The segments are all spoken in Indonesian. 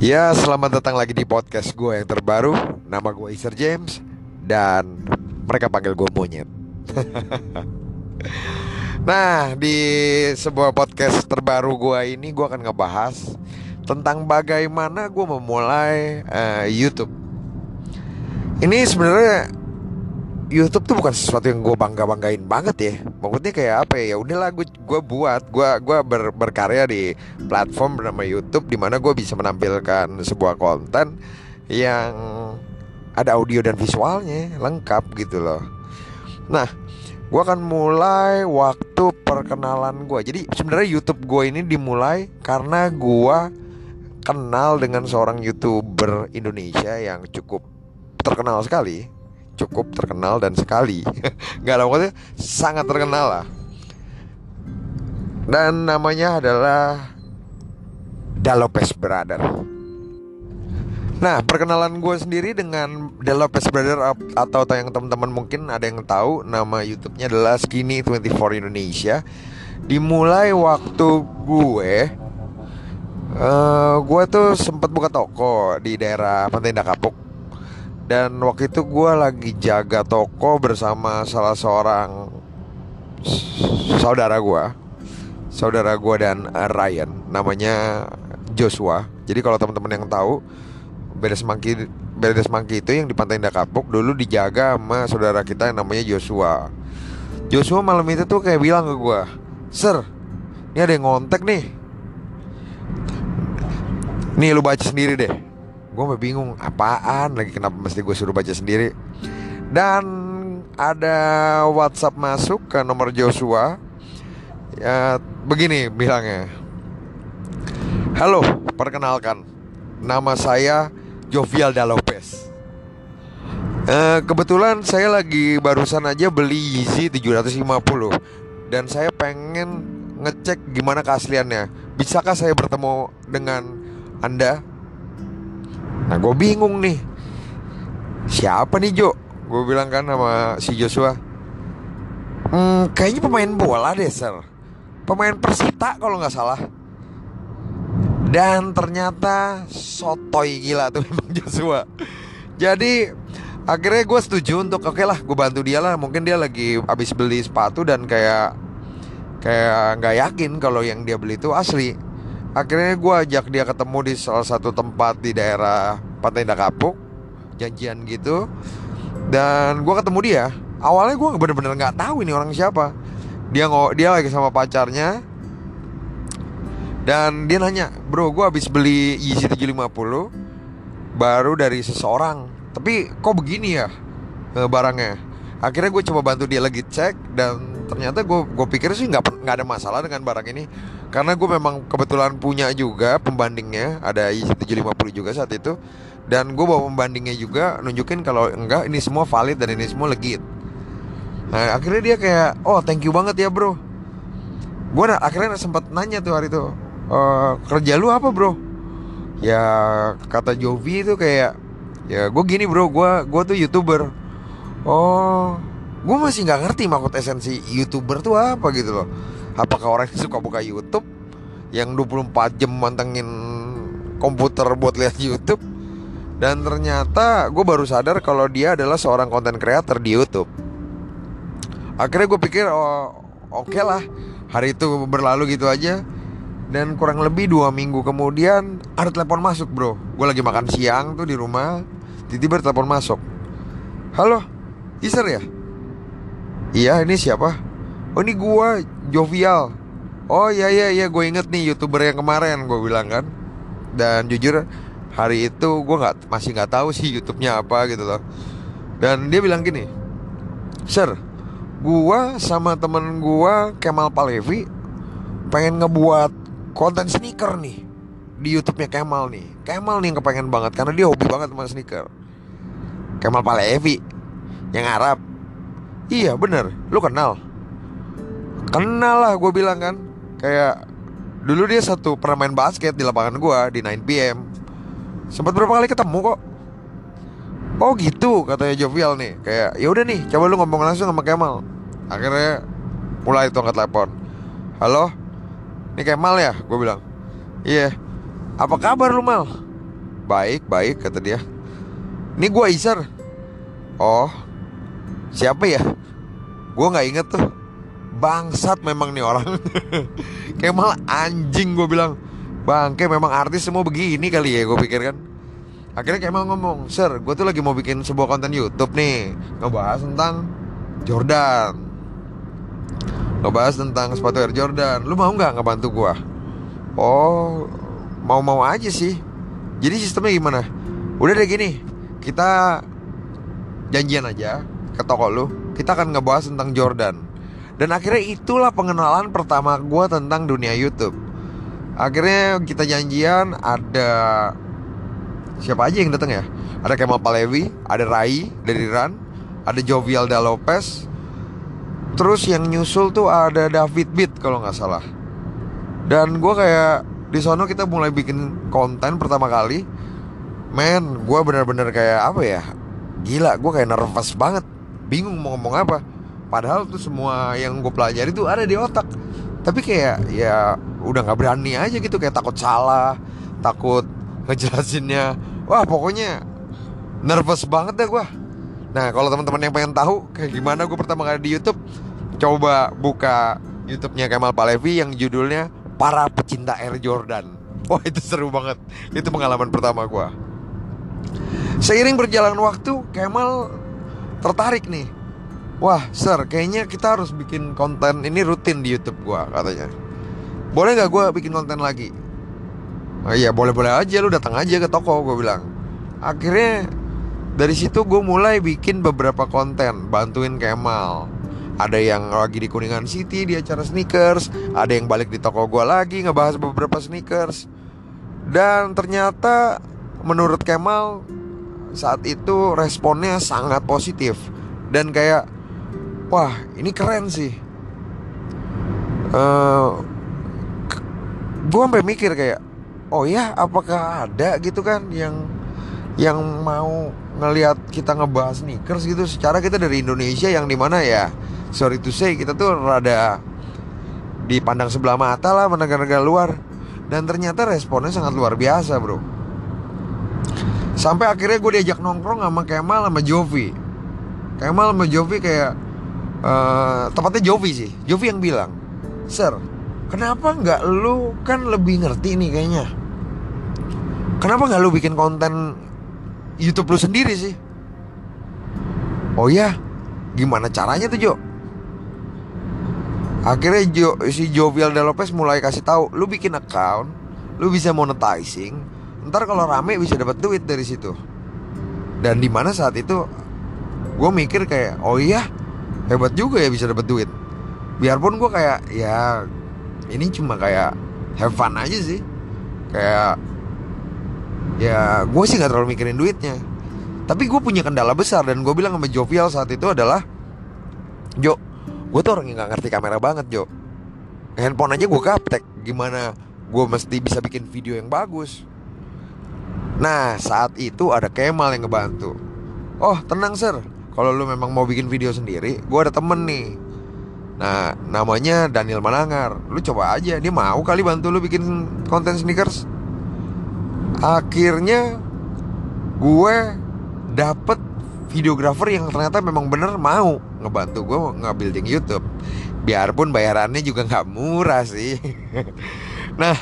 Ya, selamat datang lagi di podcast gue yang terbaru. Nama gue Iser James dan mereka panggil gue monyet. nah, di sebuah podcast terbaru gue ini gue akan ngebahas tentang bagaimana gue memulai uh, YouTube. Ini sebenarnya YouTube tuh bukan sesuatu yang gue bangga banggain banget ya. Maksudnya kayak apa ya? Ya udahlah gue gue buat gue gue ber, berkarya di platform bernama YouTube di mana gue bisa menampilkan sebuah konten yang ada audio dan visualnya lengkap gitu loh. Nah, gue akan mulai waktu perkenalan gue. Jadi sebenarnya YouTube gue ini dimulai karena gue kenal dengan seorang youtuber Indonesia yang cukup terkenal sekali cukup terkenal dan sekali. Nggak ada maksudnya sangat terkenal lah. Dan namanya adalah Dalopes Brother. Nah, perkenalan gue sendiri dengan Dalopes Brother atau yang teman-teman mungkin ada yang tahu nama YouTube-nya adalah Skinny 24 Indonesia. Dimulai waktu gue uh, gue tuh sempat buka toko di daerah Pantai Kapuk dan waktu itu gue lagi jaga toko bersama salah seorang saudara gue saudara gue dan uh, Ryan. Namanya Joshua. Jadi kalau teman-teman yang tahu beda semangki beda semangki itu yang di pantai Indah Kapuk dulu dijaga sama saudara kita yang namanya Joshua. Joshua malam itu tuh kayak bilang ke gue Sir ini ada yang ngontek nih. Nih lu baca sendiri deh gue bingung apaan lagi kenapa mesti gue suruh baca sendiri? Dan ada WhatsApp masuk ke nomor Joshua. Ya begini bilangnya. Halo perkenalkan. Nama saya Jovial Dalopes Uh, kebetulan saya lagi barusan aja beli Yeezy 750 dan saya pengen ngecek gimana keasliannya. Bisakah saya bertemu dengan Anda Nah gue bingung nih. Siapa nih Jo? Gue bilang kan sama si Joshua. Hmm, Kayaknya pemain bola deh sir. Pemain Persita kalau nggak salah. Dan ternyata sotoy gila tuh memang Joshua. Jadi akhirnya gue setuju untuk oke okay lah gue bantu dia lah. Mungkin dia lagi habis beli sepatu dan kayak Kayak nggak yakin kalau yang dia beli itu asli Akhirnya gue ajak dia ketemu di salah satu tempat di daerah Pantai Indah Kapuk Janjian gitu. Dan gue ketemu dia. Awalnya gue bener-bener gak tahu ini orang siapa. Dia dia lagi sama pacarnya. Dan dia nanya Bro gue habis beli Yeezy 750 Baru dari seseorang. Tapi kok begini ya eh, Barangnya? Akhirnya gue coba bantu dia lagi cek Dan ternyata gue gue pikir sih nggak nggak ada masalah dengan barang ini karena gue memang kebetulan punya juga pembandingnya ada i750 juga saat itu. Dan gue bawa pembandingnya juga nunjukin kalau enggak ini semua valid dan ini semua legit. Nah akhirnya dia kayak oh thank you banget ya bro. Gue akhirnya sempat nanya tuh hari itu e, kerja lu apa bro? Ya kata Jovi itu kayak ya gue gini bro gue gue tuh youtuber. Oh gue masih nggak ngerti maksud esensi youtuber tuh apa gitu loh apakah orang yang suka buka YouTube? Yang 24 jam mantengin komputer buat lihat YouTube? Dan ternyata gue baru sadar kalau dia adalah seorang konten creator di YouTube. Akhirnya gue pikir oh oke okay lah. Hari itu berlalu gitu aja. Dan kurang lebih dua minggu kemudian ada telepon masuk bro. Gue lagi makan siang tuh di rumah tiba-tiba telepon masuk. Halo Iser ya? Iya ini siapa? Oh ini gua Jovial. Oh iya iya iya gue inget nih youtuber yang kemarin gue bilang kan. Dan jujur hari itu gue nggak masih nggak tahu sih YouTube-nya apa gitu loh. Dan dia bilang gini Sir Gua sama temen gua Kemal Palevi Pengen ngebuat konten sneaker nih Di YouTube-nya Kemal nih. Kemal nih yang kepengen banget Karena dia hobi banget sama sneaker. Kemal Palevi Yang Arab. Iya bener Lu kenal Kenal lah gue bilang kan. Kayak Dulu dia satu pernah main basket di lapangan gue Di 9pm Sempat berapa kali ketemu kok. Oh gitu katanya Jovial nih. Kayak ya udah nih coba lu ngomong langsung sama Kemal. Akhirnya mulai itu angkat telepon. Halo? Ini Kemal ya? Gue bilang. Iya. Apa kabar lu Mal? Baik, baik kata dia. Ini gue Isar. Oh Siapa ya? Gue gak inget tuh Bangsat memang nih orang. Kemal anjing gue bilang. Bangke memang artis semua begini kali ya gue pikir kan. Akhirnya Kemal ngomong Sir gue tuh lagi mau bikin sebuah konten Youtube nih Ngebahas tentang Jordan. Ngebahas tentang sepatu Air Jordan. Lu mau gak ngebantu gue? Oh Mau-mau aja sih. Jadi sistemnya gimana? Udah deh gini Kita Janjian aja Ke toko lu Kita akan ngebahas tentang Jordan Dan akhirnya itulah pengenalan pertama gue tentang dunia Youtube Akhirnya kita janjian Ada siapa aja yang datang ya? Ada Kemal Palevi, ada Rai dari Ran, ada Jovialda Lopez, terus yang nyusul tuh ada David Beat kalau nggak salah. Dan gue kayak di sono kita mulai bikin konten pertama kali. Men, gue bener-bener kayak apa ya? Gila, gue kayak nervous banget, bingung mau ngomong apa. Padahal tuh semua yang gue pelajari tuh ada di otak. Tapi kayak ya udah nggak berani aja gitu, kayak takut salah, takut ngejelasinnya. Wah pokoknya nervous banget deh gue nah kalau teman-teman yang pengen tahu kayak gimana gue pertama kali di YouTube coba buka YouTube-nya Kemal Palevi yang judulnya para pecinta Air Jordan. Wah itu seru banget. Itu pengalaman pertama gue seiring berjalan waktu Kemal tertarik nih Wah, sir, kayaknya kita harus bikin konten ini rutin di YouTube gue katanya. Boleh nggak gue bikin konten lagi? oh, iya boleh-boleh aja lu datang aja ke toko gue bilang. Akhirnya dari situ gue mulai bikin beberapa konten. Bantuin Kemal. Ada yang lagi di Kuningan City di acara sneakers. Ada yang balik di toko gue lagi ngebahas beberapa sneakers. Dan ternyata menurut Kemal saat itu responnya sangat positif. Dan kayak wah ini keren sih. Uh, gue sampai mikir kayak oh ya apakah ada gitu kan yang yang mau ngelihat kita ngebahas sneakers gitu? Secara kita dari Indonesia yang di mana ya sorry to say kita tuh rada dipandang sebelah mata lah negara-negara luar. Dan ternyata responnya sangat luar biasa bro. Sampai akhirnya gue diajak nongkrong sama Kemal sama Jovi. Kemal sama Jovi kayak uh, tepatnya Jovi sih Jovi yang bilang Sir kenapa nggak lu kan lebih ngerti nih kayaknya Kenapa nggak lu bikin konten YouTube lu sendiri sih? Oh ya, gimana caranya tuh Jo? Akhirnya Jo, si Jovial De Lopez mulai kasih tahu, lu bikin account, lu bisa monetizing, ntar kalau rame bisa dapat duit dari situ. Dan di mana saat itu, gue mikir kayak, oh iya, hebat juga ya bisa dapat duit. Biarpun gue kayak, ya ini cuma kayak have fun aja sih, kayak ya gue sih nggak terlalu mikirin duitnya. Tapi gue punya kendala besar dan gue bilang sama Jovial saat itu adalah Jo gue tuh orang yang nggak ngerti kamera banget Jo. Handphone aja gue kaptek. Gimana gue mesti bisa bikin video yang bagus? Nah saat itu ada Kemal yang ngebantu. Oh tenang sir kalau lu memang mau bikin video sendiri gue ada temen nih. Nah namanya Daniel Manangar Lu coba aja Dia mau kali bantu lu bikin konten sneakers. Akhirnya gue dapet videografer yang ternyata memang bener mau ngebantu gue nge-building YouTube biarpun bayarannya juga nggak murah sih. Nah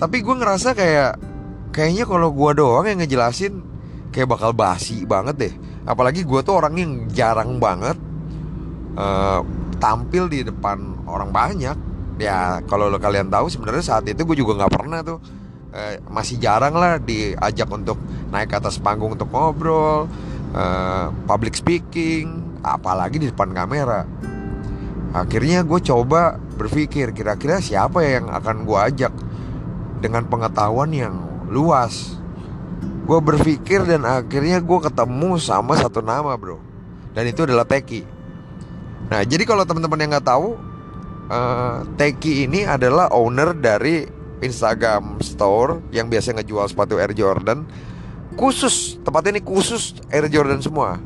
tapi gue ngerasa kayak kayaknya kalau gue doang yang ngejelasin kayak bakal basi banget deh apalagi gue tuh orang yang jarang banget uh, tampil di depan orang banyak ya kalau lo kalian tahu sebenarnya saat itu gue juga nggak pernah tuh eh, masih jarang lah diajak untuk naik ke atas panggung untuk ngobrol, eh, public speaking, apalagi di depan kamera. Akhirnya gue coba berpikir kira-kira siapa ya yang akan gue ajak dengan pengetahuan yang luas. Gue berpikir dan akhirnya gue ketemu sama satu nama bro, dan itu adalah Teki. Nah jadi kalau teman-teman yang nggak tahu, uh, Teki ini adalah owner dari Instagram store yang biasa ngejual sepatu Air Jordan. Khusus tempatnya ini khusus Air Jordan semua.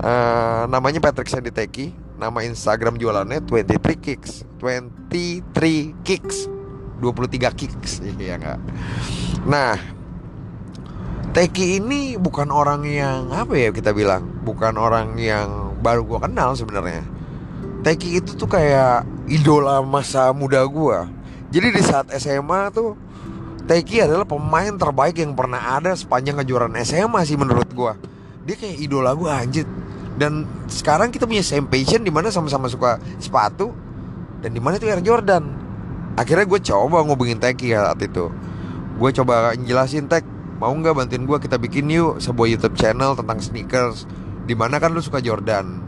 Uh, namanya Patrick Sanditeki nama Instagram jualannya 23 kicks. 23 kicks. 23 kicks iya enggak nah Teki ini bukan orang yang apa ya kita bilang bukan orang yang baru gue kenal sebenarnya. Teki itu tuh kayak idola masa muda gue jadi di saat SMA tuh Teki adalah pemain terbaik yang pernah ada sepanjang kejuaraan SMA sih menurut gue dia kayak idola gue anjir. Dan sekarang kita punya same passion di mana sama-sama suka sepatu dan di mana itu Air Jordan. Akhirnya gue coba ngubungin Teki saat itu. Gue coba jelasin Tek mau nggak bantuin gue kita bikin yuk sebuah YouTube channel tentang sneakers. Di mana kan lu suka Jordan.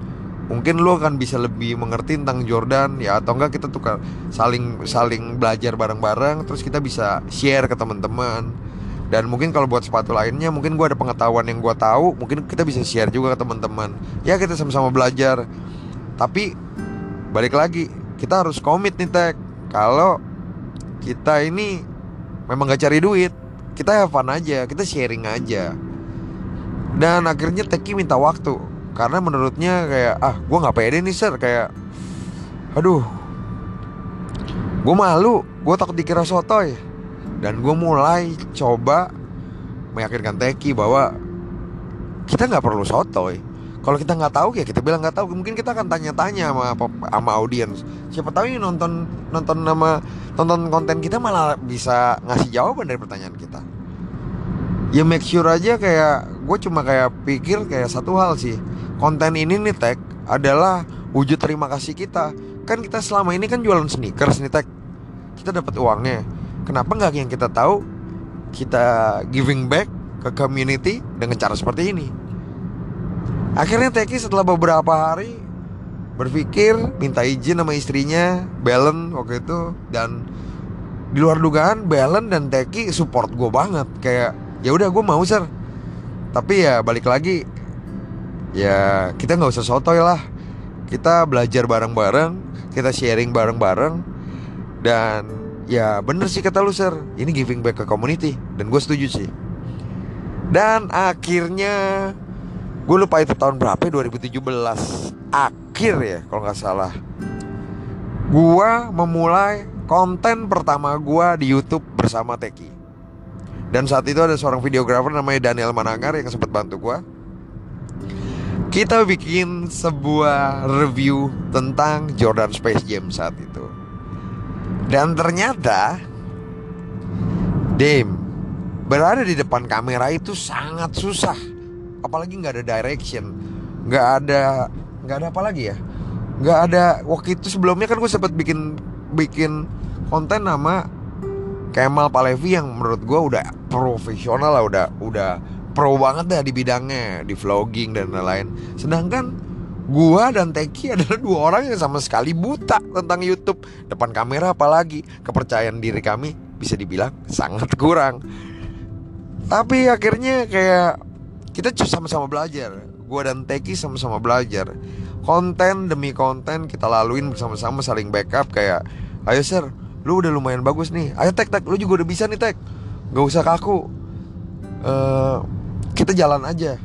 Mungkin lu akan bisa lebih mengerti tentang Jordan ya atau enggak kita tuh saling saling belajar bareng-bareng terus kita bisa share ke teman-teman. Dan mungkin kalau buat sepatu lainnya mungkin gue ada pengetahuan yang gue tahu mungkin kita bisa share juga ke teman-teman. Ya kita sama-sama belajar. Tapi balik lagi kita harus komit nih tag kalau kita ini memang gak cari duit kita have fun aja kita sharing aja. Dan akhirnya Teki minta waktu. Karena menurutnya kayak ah gue nggak pede nih sir. Kayak aduh gue malu gue takut dikira sotoy. Dan gue mulai coba meyakinkan Teki bahwa kita nggak perlu sotoy kalau kita nggak tahu ya kita bilang nggak tahu. Mungkin kita akan tanya-tanya sama sama audiens siapa tahu yang nonton nonton nama nonton konten kita malah bisa ngasih jawaban dari pertanyaan kita. Ya make sure aja kayak gue cuma kayak pikir kayak satu hal sih. Konten ini nih tag adalah wujud terima kasih kita. Kan kita selama ini kan jualan sneakers nih tag kita dapat uangnya. Kenapa nggak yang kita tahu kita giving back ke community dengan cara seperti ini akhirnya Teki setelah beberapa hari berpikir minta izin sama istrinya Belen waktu itu dan di luar dugaan Belen dan Teki support gue banget. Kayak ya udah gue mau sir tapi ya balik lagi ya kita nggak usah sotoy lah. Kita belajar bareng-bareng kita sharing bareng-bareng dan ya bener sih kata lu sir ini giving back ke community dan gue setuju sih. Dan akhirnya gue lupa itu tahun berapa 2017 ya, akhir ya kalau nggak salah. Gue memulai konten pertama gue di YouTube bersama Teki. Dan saat itu ada seorang videografer namanya Daniel Manangar yang sempat bantu gue kita bikin sebuah review tentang Jordan Space Jam saat itu. Dan ternyata Dim Berada di depan kamera itu sangat susah Apalagi nggak ada direction. Nggak ada nggak ada apa lagi ya? Nggak ada waktu itu sebelumnya kan gue sempat bikin bikin konten nama Kemal Palevi yang menurut gue udah profesional lah udah udah pro banget dah di bidangnya di vlogging dan lain-lain. Sedangkan Gua dan Teki adalah dua orang yang sama sekali buta tentang YouTube. Depan kamera apalagi Kepercayaan diri kami bisa dibilang sangat kurang. Tapi akhirnya kayak Kita sama-sama belajar. Gua dan Teki sama-sama belajar. Konten demi konten kita laluin bersama-sama saling backup Kayak Ayo sir lu udah lumayan bagus nih. Ayo Tek Tek lu juga udah bisa nih Tek. Gak usah kaku. Uh, Kita jalan aja.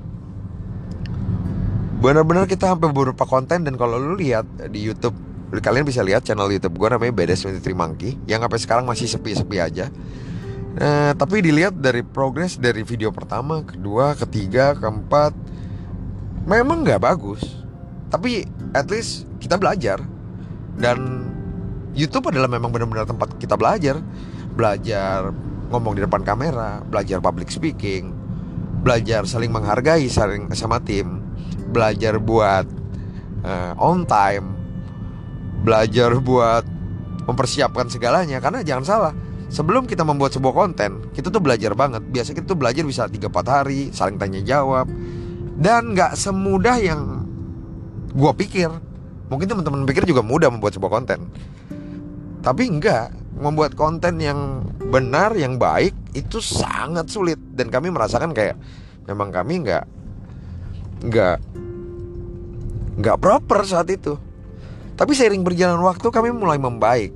Benar-benar kita sampai beberapa konten dan kalau lu lihat di YouTube kalian bisa lihat channel YouTube gue namanya Bedes 23 Monkey yang sampai sekarang masih sepi-sepi aja. Nah, tapi dilihat dari progres dari video pertama, kedua, ketiga, keempat, memang nggak bagus. Tapi at least kita belajar. Dan YouTube adalah memang benar-benar tempat kita belajar, belajar ngomong di depan kamera, belajar public speaking, belajar saling menghargai, saling sama tim belajar buat uh, on time, belajar buat mempersiapkan segalanya. Karena jangan salah sebelum kita membuat sebuah konten kita tuh belajar banget. Biasa kita tuh belajar bisa 3-4 hari saling tanya jawab dan nggak semudah yang gue pikir. Mungkin teman-teman pikir juga mudah membuat sebuah konten. Tapi enggak membuat konten yang benar yang baik itu sangat sulit. Dan kami merasakan kayak memang kami nggak nggak nggak proper saat itu. Tapi seiring berjalan waktu kami mulai membaik.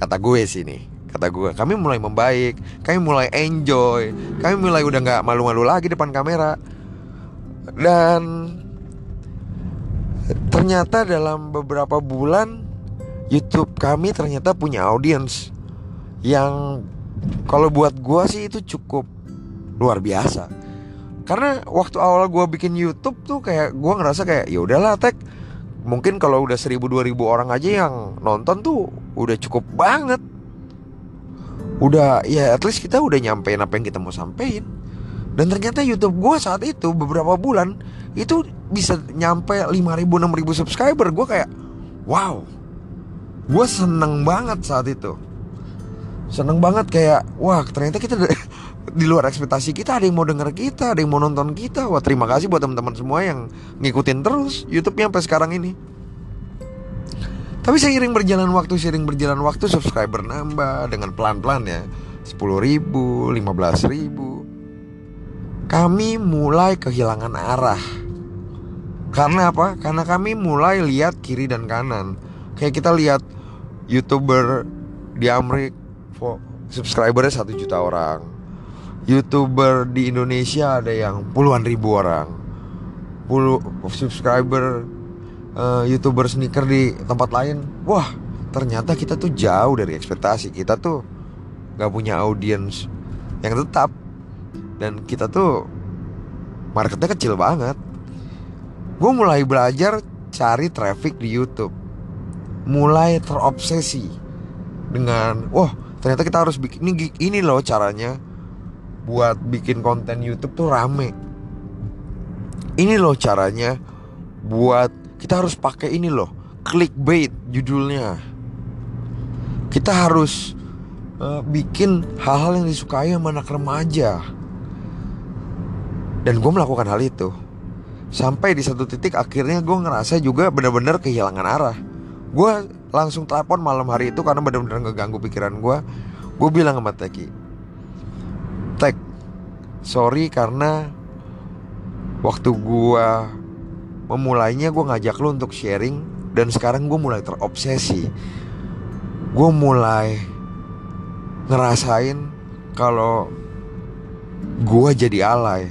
Kata gue sih nih, kata gue kami mulai membaik, kami mulai enjoy, kami mulai udah nggak malu-malu lagi depan kamera. Dan ternyata dalam beberapa bulan YouTube kami ternyata punya audiens yang kalau buat gue sih itu cukup luar biasa. Karena waktu awal gue bikin YouTube tuh kayak gue ngerasa kayak ya udahlah tek. Mungkin kalau udah seribu dua ribu orang aja yang nonton tuh udah cukup banget udah ya at least kita udah nyampein apa yang kita mau sampein. Dan ternyata YouTube gue saat itu beberapa bulan itu bisa nyampe 5000 6000 subscriber. Gue kayak wow. Gue seneng banget saat itu. Seneng banget kayak wah ternyata kita di luar ekspektasi kita ada yang mau denger kita ada yang mau nonton kita. Wah terima kasih buat teman-teman semua yang ngikutin terus YouTube-nya sampai sekarang ini tapi seiring berjalan waktu seiring berjalan waktu subscriber nambah dengan pelan-pelan ya. 10 ribu 15 ribu. Kami mulai kehilangan arah. Karena apa? Karena kami mulai lihat kiri dan kanan. Kayak kita lihat youtuber di Amerika subscribernya satu juta orang. Youtuber di Indonesia ada yang puluhan ribu orang. Puluh subscriber uh, youtuber sneaker di tempat lain. Wah ternyata kita tuh jauh dari ekspektasi. Kita tuh nggak punya audiens yang tetap. Dan kita tuh marketnya kecil banget. Gue mulai belajar cari traffic di YouTube. Mulai terobsesi dengan wah ternyata kita harus bikin ini ini loh caranya buat bikin konten YouTube tuh rame. Ini loh caranya buat kita harus pakai ini loh clickbait judulnya. Kita harus uh, bikin hal-hal yang disukai sama anak remaja. Dan gue melakukan hal itu. Sampai di satu titik akhirnya gue ngerasa juga benar-benar kehilangan arah. Gue langsung telepon malam hari itu karena benar-benar ngeganggu pikiran gue gue bilang sama Teki Tek sorry karena waktu gue memulainya gue ngajak lo untuk sharing dan sekarang gue mulai terobsesi. Gue mulai ngerasain kalau gue jadi alay.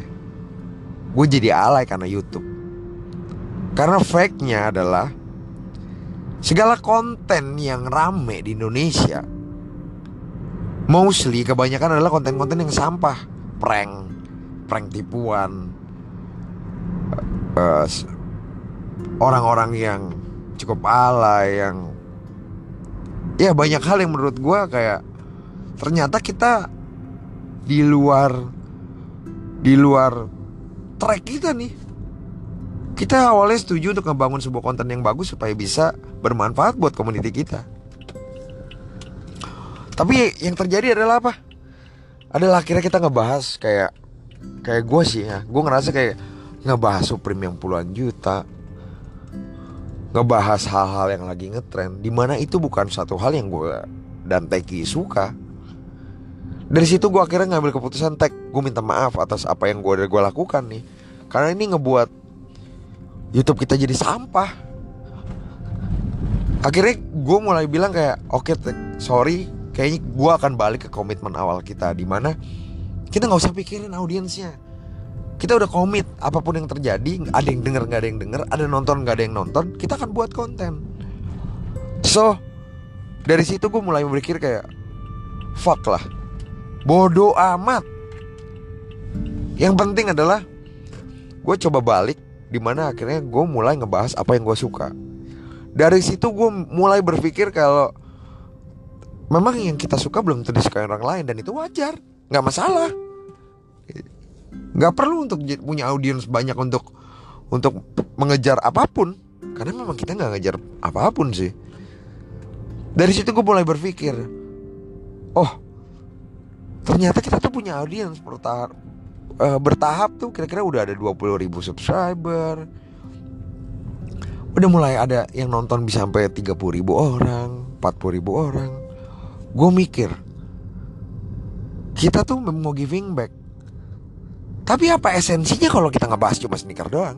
Gue jadi alay karena YouTube. Karena fake-nya adalah Segala konten yang rame di Indonesia Mostly kebanyakan adalah konten-konten yang sampah. Prank Prank tipuan uh, Orang-orang yang cukup alay Yang Ya banyak hal yang menurut gue kayak Ternyata kita Di luar Di luar Track kita nih kita awalnya setuju untuk ngebangun sebuah konten yang bagus supaya bisa bermanfaat buat komuniti kita. Tapi yang terjadi adalah apa? Adalah akhirnya kita ngebahas kayak kayak gue sih ya, gue ngerasa kayak ngebahas Supreme yang puluhan juta, ngebahas hal-hal yang lagi ngetren, di mana itu bukan satu hal yang gue dan Teki suka. Dari situ gue akhirnya ngambil keputusan Tek, gue minta maaf atas apa yang gue gue lakukan nih, karena ini ngebuat YouTube kita jadi sampah. Akhirnya gue mulai bilang kayak oke okay, sorry kayaknya gue akan balik ke komitmen awal kita di mana kita nggak usah pikirin audiensnya kita udah komit apa pun yang terjadi ada yang denger nggak ada yang denger ada nonton nggak ada yang nonton kita akan buat konten. So dari situ gue mulai berpikir kayak fuck lah bodoh amat. Yang penting adalah gue coba balik di mana akhirnya gue mulai ngebahas apa yang gue suka. Dari situ gue mulai berpikir kalau memang yang kita suka belum tentu disukai orang lain dan itu wajar nggak masalah nggak perlu untuk punya audiens banyak untuk untuk mengejar apa pun. Karena memang kita nggak ngejar apa pun sih. Dari situ gue mulai berpikir oh ternyata kita tuh punya audiens uh, bertahap tuh. Kira-kira udah ada 20 ribu subscriber. Udah mulai ada yang nonton bisa sampai 30 ribu orang 40 ribu orang. Gue mikir Kita tuh mau giving back Tapi apa esensinya kalau kita ngebahas cuma sneaker doang?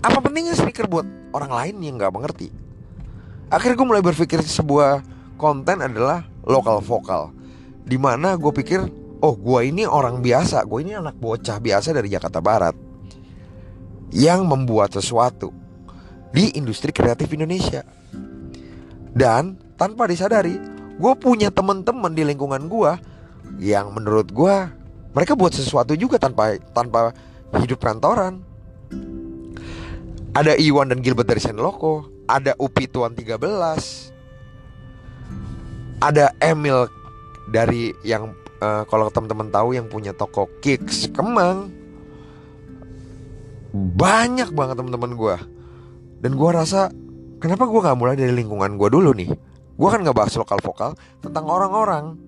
Apa pentingnya sneaker buat orang lain yang gak mengerti? Akhirnya gue mulai berpikir sebuah konten adalah lokal vokal. Di mana gue pikir oh gue ini orang biasa. Gue ini anak bocah biasa dari Jakarta Barat. Yang membuat sesuatu di industri kreatif Indonesia. Dan tanpa disadari gue punya temen-temen di lingkungan gue yang menurut gue mereka buat sesuatu juga tanpa tanpa hidup kantoran ada Iwan dan Gilbert dari Senloko ada Upi Tuan 13 ada Emil dari yang uh, kalau teman-teman tahu yang punya toko Kicks Kemang. Banyak banget teman-teman gue dan gue rasa kenapa gue nggak mulai dari lingkungan gue dulu nih? Gue kan nggak bahas lokal vokal tentang orang-orang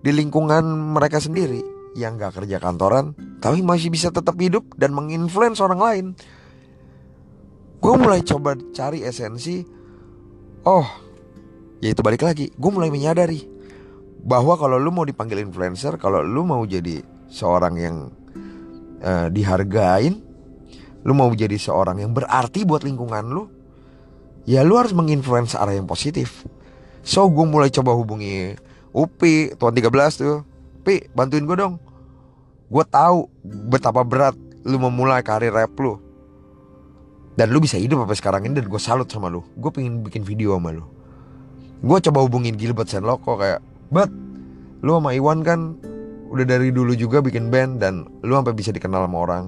di lingkungan mereka sendiri yang gak kerja kantoran tapi masih bisa tetap hidup dan menginfluence orang lain. Gue mulai coba cari esensi oh ya itu balik lagi. Gue mulai menyadari bahwa kalau lu mau dipanggil influencer kalau lu mau jadi seorang yang uh, dihargain lu mau jadi seorang yang berarti buat lingkungan lu ya lu harus menginfluence arah yang positif. So gue mulai coba hubungi Upi tuan 13 tuh Pi bantuin gue dong. Gue tahu betapa berat lu memulai karir rap lu. Dan lu bisa hidup sampai sekarang ini dan gue salut sama lu. Gue pengen bikin video sama lu. Gue coba hubungin Gilbert Senloko kayak Bet lu sama Iwan kan udah dari dulu juga bikin band Dan lu sampai bisa dikenal sama orang.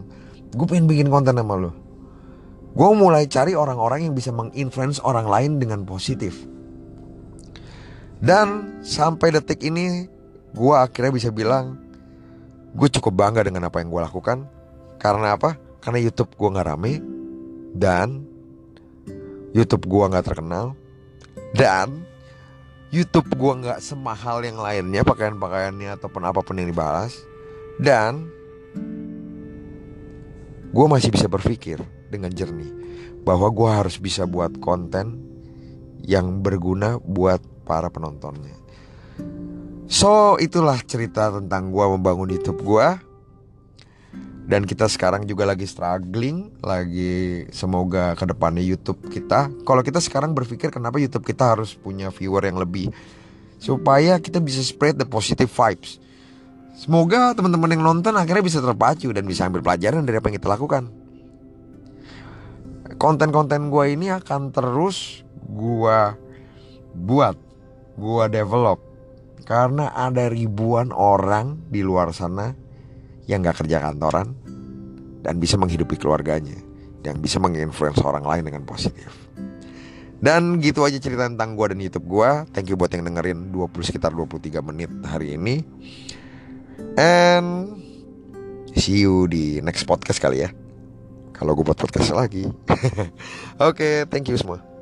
Gue pengen bikin konten sama lu. Gue mulai cari orang-orang yang bisa menginfluence orang lain dengan positif. Dan sampai detik ini gue akhirnya bisa bilang gue cukup bangga dengan apa yang gue lakukan. Karena apa? Karena YouTube gue nggak rame dan YouTube gue nggak terkenal dan YouTube gue nggak semahal yang lainnya pakaian-pakaiannya ataupun apa pun yang dibahas dan gue masih bisa berpikir dengan jernih bahwa gue harus bisa buat konten yang berguna buat para penontonnya. So itulah cerita tentang gue membangun YouTube gue dan kita sekarang juga lagi struggling, lagi semoga ke depannya YouTube kita. Kalau kita sekarang berpikir kenapa YouTube kita harus punya viewer yang lebih, supaya kita bisa spread the positive vibes. Semoga teman-teman yang nonton akhirnya bisa terpacu dan bisa ambil pelajaran dari apa yang kita lakukan. Konten-konten gue ini akan terus gue buat gua develop karena ada ribuan orang di luar sana yang gak kerja kantoran dan bisa menghidupi keluarganya yang bisa menginfluence orang lain dengan positif. Dan gitu aja cerita tentang gua dan YouTube gua. Thank you buat yang dengerin 20 sekitar 23 menit hari ini. And see you di next podcast kali ya. Kalau gue buat podcast lagi. Oke, okay, thank you semua.